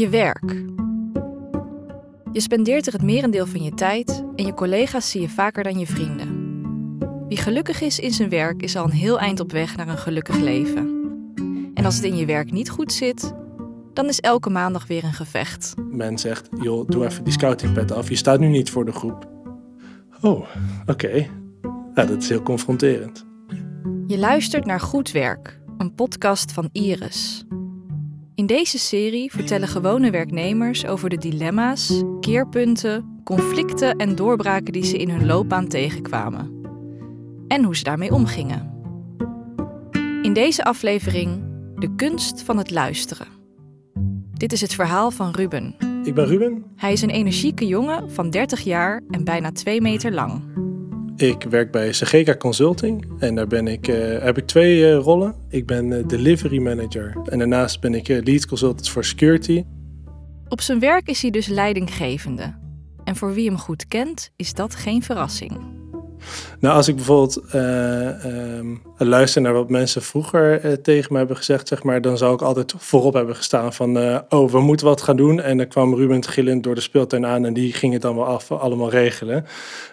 Je werk. Je spendeert er het merendeel van je tijd en je collega's zie je vaker dan je vrienden. Wie gelukkig is in zijn werk is al een heel eind op weg naar een gelukkig leven. En als het in je werk niet goed zit, dan is elke maandag weer een gevecht. Men zegt, joh, doe even die scoutingpet af. Je staat nu niet voor de groep. Oh, oké. Ja, dat is heel confronterend. Je luistert naar Goed Werk, een podcast van Iris. In deze serie vertellen gewone werknemers over de dilemma's, keerpunten, conflicten en doorbraken die ze in hun loopbaan tegenkwamen. En hoe ze daarmee omgingen. In deze aflevering de kunst van het luisteren. Dit is het verhaal van Ruben. Ik ben Ruben. Hij is een energieke jongen van 30 jaar en bijna 2 meter lang. Ik werk bij Segeka Consulting en daar ben ik, eh, heb ik twee eh, rollen. Ik ben eh, delivery manager en daarnaast ben ik lead consultant voor security. Op zijn werk is hij dus leidinggevende. En voor wie hem goed kent, is dat geen verrassing. Nou, als ik bijvoorbeeld ehm, luister naar wat mensen vroeger eh, tegen me hebben gezegd, zeg maar, dan zou ik altijd voorop hebben gestaan van, eh, oh, we moeten wat gaan doen. En dan kwam Ruben gillend door de speeltuin aan en die ging het dan wel af, allemaal regelen.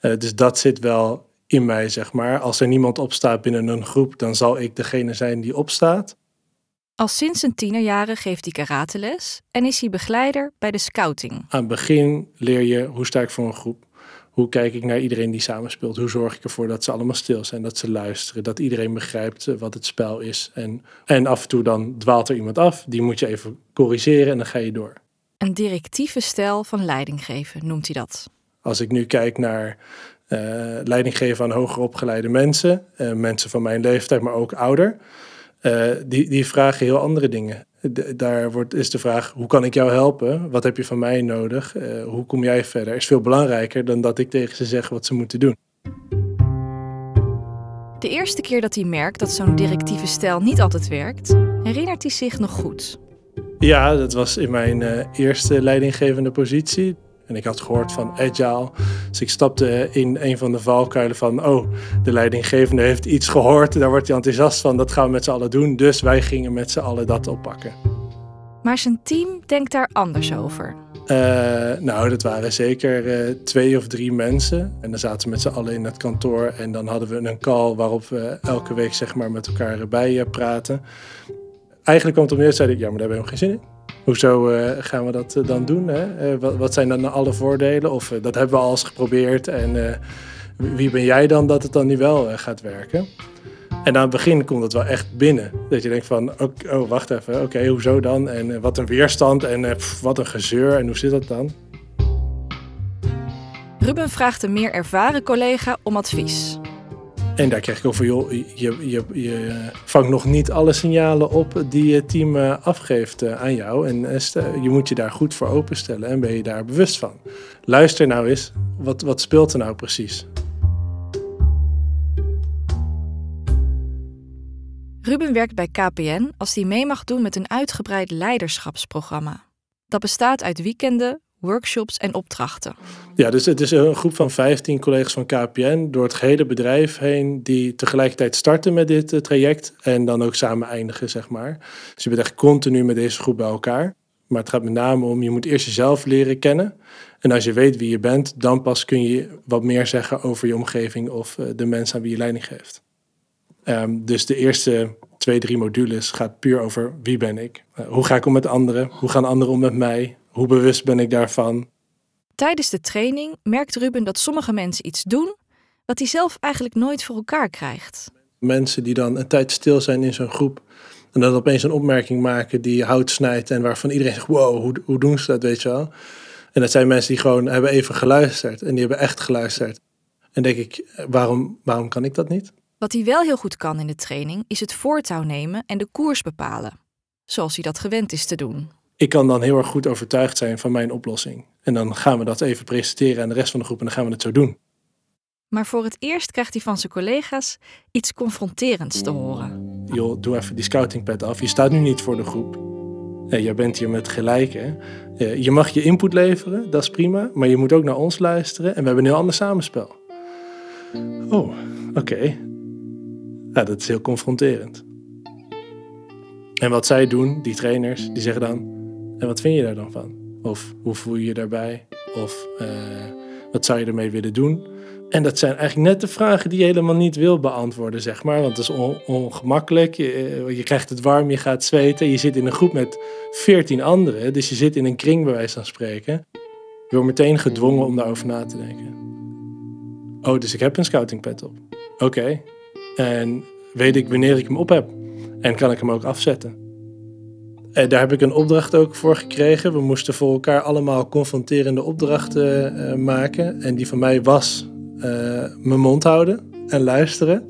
Dus dat zit wel in mij, zeg maar. Als er niemand opstaat binnen een groep, dan zal ik degene zijn die opstaat. Al sinds zijn tienerjaren geeft hij karateles en is hij begeleider bij de scouting. Aan het begin leer je hoe sta ik voor een groep. Hoe kijk ik naar iedereen die samenspeelt? Hoe zorg ik ervoor dat ze allemaal stil zijn, dat ze luisteren, dat iedereen begrijpt eh, wat het spel is? En, en af en toe dan dwaalt er iemand af, die moet je even corrigeren en dan ga je door. Een directieve stijl van leidinggeven noemt hij dat. Als ik nu kijk naar eh leiding geven aan hoger opgeleide mensen, eh, mensen van mijn leeftijd, maar ook ouder, die, die vragen heel andere dingen. Daar wordt, is de vraag, hoe kan ik jou helpen? Wat heb je van mij nodig? Eh, hoe kom jij verder? Is veel belangrijker dan dat ik tegen ze zeg wat ze moeten doen. De eerste keer dat hij merkt dat zo'n directieve stijl niet altijd werkt, herinnert hij zich nog goed. Ja, dat was in mijn eh, eerste leidinggevende positie. En ik had gehoord van agile. Dus ik stapte in een van de valkuilen van... oh, de leidinggevende heeft iets gehoord. Daar wordt hij enthousiast van. Dat gaan we met z'n allen doen. Dus wij gingen met z'n allen dat oppakken. Maar zijn team denkt daar anders over. Eh, nou, dat waren zeker eh, twee of drie mensen. En dan zaten we met z'n allen in het kantoor. En dan hadden we een call waarop we elke week zeg maar, met elkaar bij eh, praten. Eigenlijk kwam het op neer, zei ik, ja, maar daar hebben we helemaal geen zin in. Hoezo eh, gaan we dat eh, dan doen? Hè? Eh, wat, wat zijn dan alle voordelen? Of dat hebben we al eens geprobeerd. En wie ben jij dan dat het dan niet wel gaat werken? En aan het begin komt het wel echt binnen. Dat je denkt van, oh, wacht even, oké, hoezo dan? En wat een weerstand en wat een gezeur en hoe zit dat dan? Ruben vraagt een meer ervaren collega om advies. En daar krijg ik over, joh, je, je, je vangt nog niet alle signalen op die je team eh, afgeeft eh, aan jou. En eh, je moet je daar goed voor openstellen en ben je daar bewust van. Luister nou eens, wat, wat speelt er nou precies? Ruben werkt bij KPN als hij mee mag doen met een uitgebreid leiderschapsprogramma. Dat bestaat uit weekenden, workshops en opdrachten. Ja, dus het is een groep van 15 collega's van KPN door het gehele bedrijf heen die tegelijkertijd starten met dit eh, traject en dan ook samen eindigen, zeg maar. Dus je bent echt continu met deze groep bij elkaar. Maar het gaat met name om, je moet eerst jezelf leren kennen. En als je weet wie je bent, dan pas kun je wat meer zeggen over je omgeving of eh, de mensen aan wie je leiding geeft. Ehm, dus de eerste twee, drie modules gaat puur over wie ben ik? Eh, hoe ga ik om met anderen? Hoe gaan anderen om met mij? Hoe bewust ben ik daarvan? Tijdens de training merkt Ruben dat sommige mensen iets doen wat hij zelf eigenlijk nooit voor elkaar krijgt. mensen die dan een tijd stil zijn in zo'n groep. En dan opeens een opmerking maken die hout snijdt. En waarvan iedereen zegt, wow, hoe, hoe doen ze dat, weet je wel. En dat zijn mensen die gewoon hebben even geluisterd. En die hebben echt geluisterd. En denk ik, waarom, waarom kan ik dat niet? Wat hij wel heel goed kan in de training is het voortouw nemen en de koers bepalen. Zoals hij dat gewend is te doen. Ik kan dan heel erg goed overtuigd zijn van mijn oplossing. En dan gaan we dat even presenteren aan de rest van de groep. En dan gaan we het zo doen. Maar voor het eerst krijgt hij van zijn collega's iets confronterends te horen. joh, doe even die scoutingpad af. Je staat nu niet voor de groep. Jij bent hier met gelijken. Je mag je input leveren, dat is prima. Maar je moet ook naar ons luisteren. En we hebben een heel ander samenspel. Oh, oké. Ja, dat is heel confronterend. En wat zij doen, die trainers, die zeggen dan... En wat vind je daar dan van? Of hoe voel je je daarbij? Of uh, wat zou je ermee willen doen? En dat zijn eigenlijk net de vragen die je helemaal niet wil beantwoorden, zeg maar. Want het is ongemakkelijk. Je, eh, je, krijgt het warm, je gaat zweten. Je zit in een groep met veertien anderen. Dus je zit in een kring, bij wijze van spreken. Je wordt meteen gedwongen om daarover na te denken. Oh, dus ik heb een scoutingpet op. Oké. En weet ik wanneer ik hem op heb? En kan ik hem ook afzetten? En daar heb ik een opdracht ook voor gekregen. We moesten voor elkaar allemaal confronterende opdrachten uh, maken. En die van mij was uh, mijn mond houden en luisteren.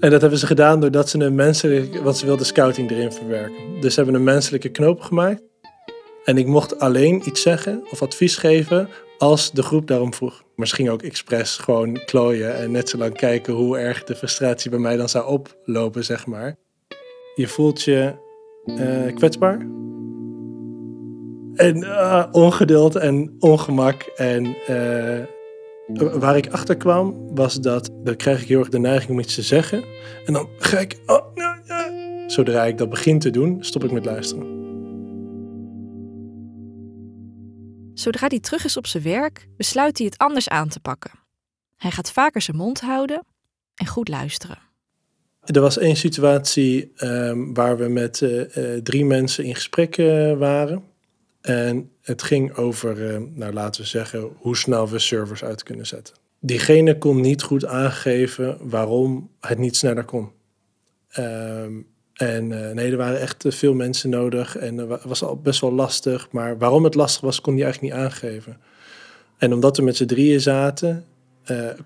En dat hebben ze gedaan doordat ze een menselijke, want ze wilden scouting erin verwerken. Dus ze hebben een menselijke knoop gemaakt. En ik mocht alleen iets zeggen of advies geven als de groep daarom vroeg. Misschien ook expres gewoon klooien en net zo lang kijken hoe erg de frustratie bij mij dan zou oplopen, zeg maar. Je voelt je uh, kwetsbaar. En uh, ongeduld en ongemak en Waar ik achter kwam, was dat dan krijg ik heel erg de neiging om iets te zeggen. En dan ga ik. Oh, Zodra ik dat begin te doen, stop ik met luisteren. Zodra hij terug is op zijn werk, besluit hij het anders aan te pakken. Hij gaat vaker zijn mond houden en goed luisteren. Er was één situatie um, waar we met uh, uh, drie mensen in gesprek uh, waren. En het ging over, eh, nou laten we zeggen, hoe snel we servers uit kunnen zetten. Diegene kon niet goed aangeven waarom het niet sneller kon. Ehm, en nee, er waren echt veel mensen nodig en het was al best wel lastig. Maar waarom het lastig was, kon hij eigenlijk niet aangeven. En omdat we met z'n drieën zaten,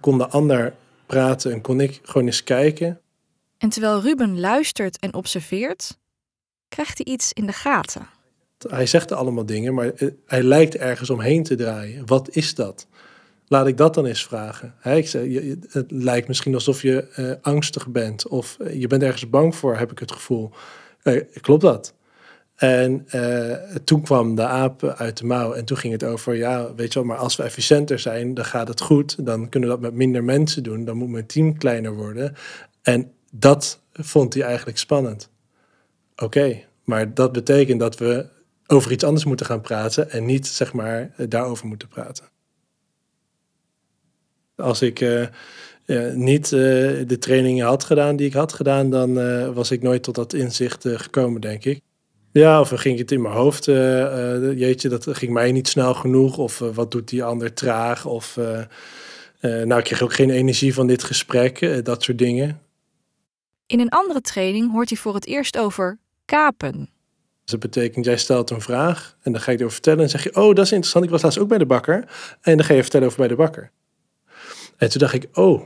kon de ander praten en kon ik gewoon eens kijken. En terwijl Ruben luistert en observeert, krijgt hij iets in de gaten. Hij zegt allemaal dingen, maar hij lijkt ergens omheen te draaien. Wat is dat? Laat ik dat dan eens vragen. het lijkt misschien alsof je uh, angstig bent of eh, je bent ergens bang voor, heb ik het gevoel. Klopt dat? En toen kwam de aap uit de mouw en toen ging het over, ja, weet je wel, maar als we efficiënter zijn, dan gaat het goed. Dan kunnen we dat met minder mensen doen. Dan moet mijn team kleiner worden. En dat vond hij eigenlijk spannend. Oké, maar dat betekent dat we over iets anders moeten gaan praten en niet zeg maar daarover moeten praten. Als ik uh, niet uh, de trainingen had gedaan die ik had gedaan, dan uh, was ik nooit tot dat inzicht gekomen, denk ik. Ja, of ging het in mijn hoofd, jeetje, dat ging mij niet snel genoeg, of wat doet die ander traag, of nou, ik kreeg ook geen energie van dit gesprek, dat soort dingen. In een andere training hoort hij voor het eerst over kapen. Dus dat betekent, jij stelt een vraag en dan ga je erover vertellen. En zeg je, oh, dat is interessant. Ik was laatst ook bij de bakker. En dan ga je vertellen over bij de bakker. En toen dacht ik, oh,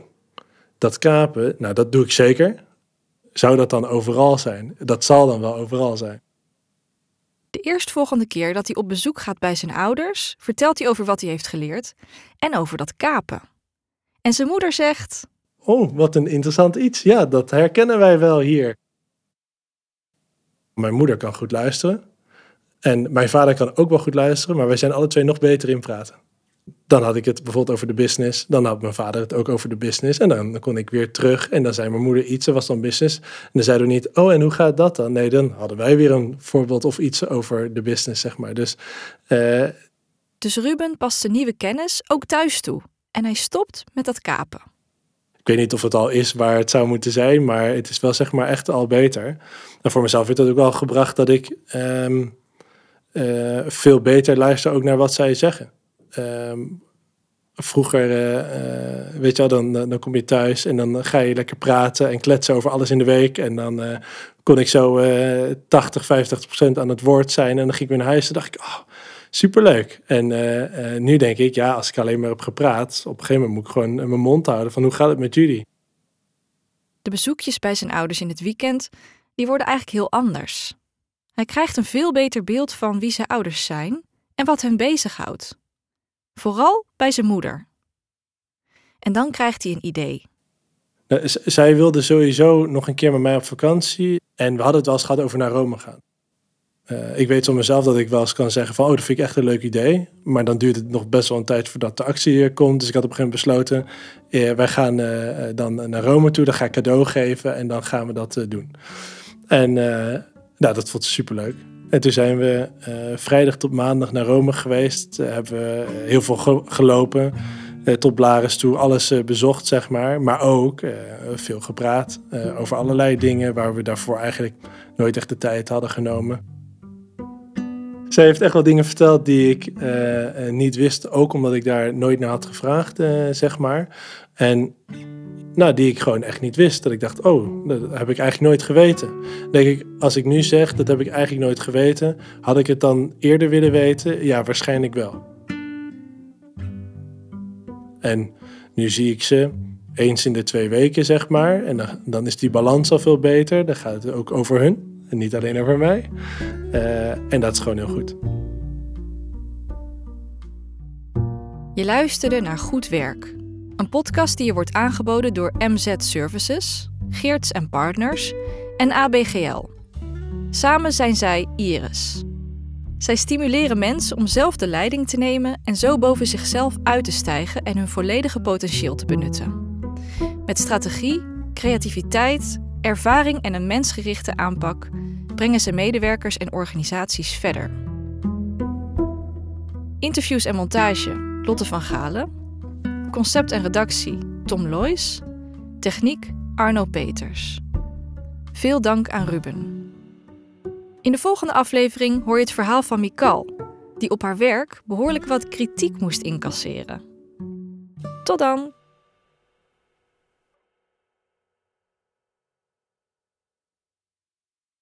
dat kapen, nou, dat doe ik zeker. Zou dat dan overal zijn? Dat zal dan wel overal zijn. De eerstvolgende keer dat hij op bezoek gaat bij zijn ouders, vertelt hij over wat hij heeft geleerd en over dat kapen. En zijn moeder zegt: Oh, wat een interessant iets. Ja, dat herkennen wij wel hier. Mijn moeder kan goed luisteren. En mijn vader kan ook wel goed luisteren, maar wij zijn alle twee nog beter in praten. Dan had ik het bijvoorbeeld over de business. Dan had mijn vader het ook over de business. En dan kon ik weer terug. En dan zei mijn moeder iets, dat was dan business. En dan zeiden we niet, oh en hoe gaat dat dan? Nee, dan hadden wij weer een voorbeeld of iets over de business, zeg maar. Dus, uh... dus Ruben past de nieuwe kennis ook thuis toe. En hij stopt met dat kapen weet niet of het al is waar het zou moeten zijn, maar het is wel zeg maar echt al beter. En voor mezelf heeft dat ook wel gebracht dat ik ehm, eh, veel beter luister ook naar wat zij zeggen. Ehm, vroeger, uh, uh, weet je wel, dan, dan kom je thuis en dan ga je lekker praten en kletsen over alles in de week. En dan kon ik zo 80, 50 procent aan het woord zijn. En dan ging ik weer naar huis en dacht ik, oh, superleuk. En uh, uh, nu denk ik, ja, als ik alleen maar heb gepraat, op een gegeven moment moet ik gewoon mijn mond houden van hoe gaat het met jullie? De bezoekjes bij zijn ouders in het weekend, die worden eigenlijk heel anders. Hij krijgt een veel beter beeld van wie zijn ouders zijn en wat hen bezighoudt. Vooral bij zijn moeder. En dan krijgt hij een idee. Nou, zij wilde sowieso nog een keer met mij op vakantie. En we hadden het wel eens gehad over naar Rome gaan. Uh, ik weet van mezelf dat ik wel eens kan zeggen van, oh, dat vind ik echt een leuk idee. Maar dan duurt het nog best wel een tijd voordat de actie komt. Dus ik had op een gegeven moment besloten, eh, wij gaan uh, dan naar Rome toe, dan ga ik cadeau geven en dan gaan we dat doen. En nou, dat vond ze superleuk. En toen zijn we vrijdag tot maandag naar Rome geweest. Hebben we heel veel ge gelopen. Tot Blaris toe, alles bezocht, zeg maar. Maar ook veel gepraat over allerlei dingen waar we daarvoor eigenlijk nooit echt de tijd hadden genomen. Zij heeft echt wel dingen verteld die ik niet wist. Ook omdat ik daar nooit naar had gevraagd, zeg maar. En nou, die ik gewoon echt niet wist. Dat ik dacht, oh, dat heb ik eigenlijk nooit geweten. Denk ik, als ik nu zeg, dat heb ik eigenlijk nooit geweten. Had ik het dan eerder willen weten? Ja, waarschijnlijk wel. En nu zie ik ze eens in de twee weken, zeg maar. En dan, dan is die balans al veel beter. Dan gaat het ook over hun en niet alleen over mij. Uh, en dat is gewoon heel goed. Je luisterde naar Goed Werk een podcast die je wordt aangeboden door MZ Services, Geerts en Partners en ABGL. Samen zijn zij Iris. Zij stimuleren mensen om zelf de leiding te nemen en zo boven zichzelf uit te stijgen en hun volledige potentieel te benutten. Met strategie, creativiteit, ervaring en een mensgerichte aanpak brengen ze medewerkers en organisaties verder. Interviews en montage Lotte van Galen. Concept en redactie Tom Loijs. Techniek Arno Peters. Veel dank aan Ruben. In de volgende aflevering hoor je het verhaal van Mikal, die op haar werk behoorlijk wat kritiek moest incasseren. Tot dan!